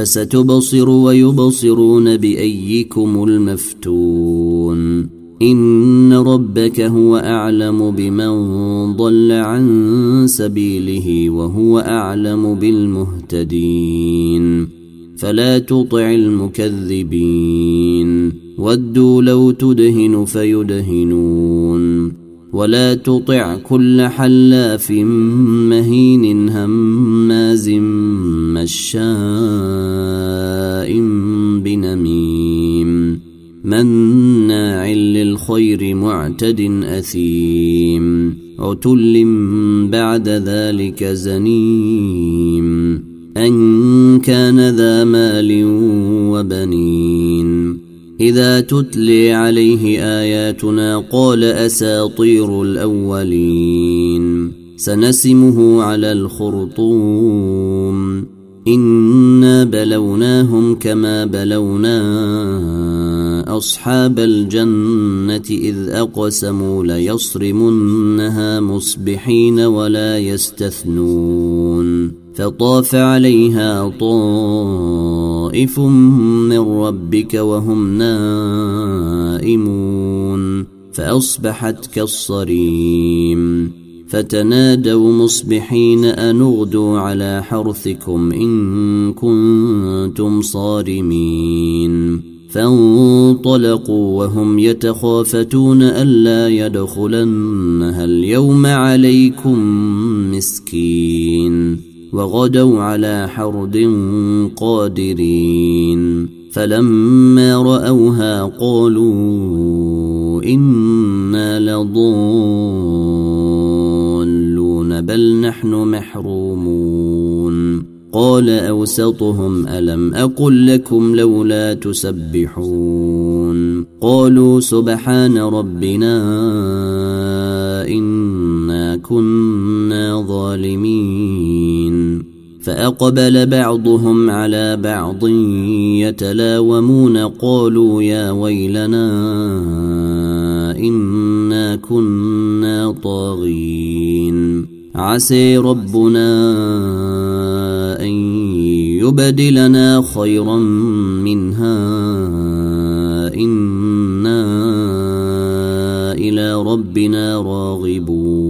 فستبصر ويبصرون بأيكم المفتون. إن ربك هو أعلم بمن ضل عن سبيله وهو أعلم بالمهتدين. فلا تطع المكذبين. ودوا لو تدهن فيدهنون. ولا تطع كل حلاف مهين هماز مشاء بنميم مناع للخير معتد أثيم عتل بعد ذلك زنيم أن كان ذا مال وبنين إذا تتلي عليه آياتنا قال أساطير الأولين. سنسمه على الخرطوم. إنا بلوناهم كما بلونا أصحاب الجنة إذ أقسموا ليصرمنها مصبحين ولا يستثنون. فطاف عليها طائف من ربك وهم نائمون فأصبحت كالصريم فتنادوا مصبحين ان اغدوا على حرثكم إن كنتم صارمين فانطلقوا وهم يتخافتون ألا يدخلنها اليوم عليكم مسكين وغدوا على حرد قادرين. فلما رأوها قالوا إنا لضالون بل نحن محرومون. قال أوسطهم ألم أقل لكم لولا تسبحون؟ قالوا سبحان ربنا كنا ظالمين. فأقبل بعضهم على بعض يتلاومون قالوا يا ويلنا إنا كنا طاغين. عسي ربنا أن يبدلنا خيرا منها. إنا إلى ربنا راغبون.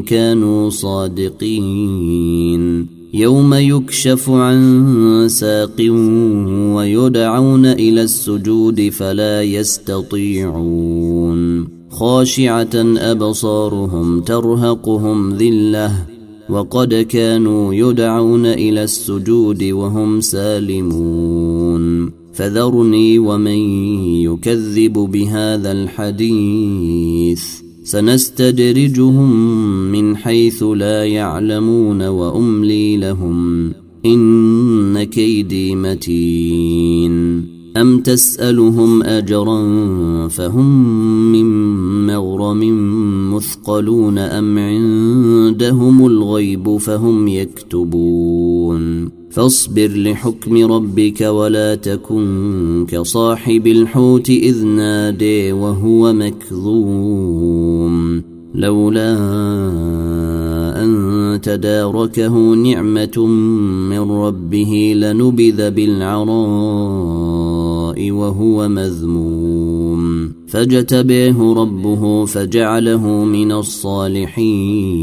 كانوا صادقين. يوم يكشف عن ساق ويدعون إلى السجود فلا يستطيعون. خاشعة أبصارهم ترهقهم ذلة وقد كانوا يدعون إلى السجود وهم سالمون. فذرني ومن يكذب بهذا الحديث. سنستدرجهم من حيث لا يعلمون وأملي لهم إن كيدي متين. أم تسألهم أجرا فهم من مغرم مثقلون أم عندهم الغيب فهم يكتبون. فاصبر لحكم ربك ولا تكن كصاحب الحوت إذ نادي وهو مكظوم. لولا أن تداركه نعمة من ربه لنبذ بالعراء وهو مذموم. فاجتبيه ربه فجعله من الصالحين.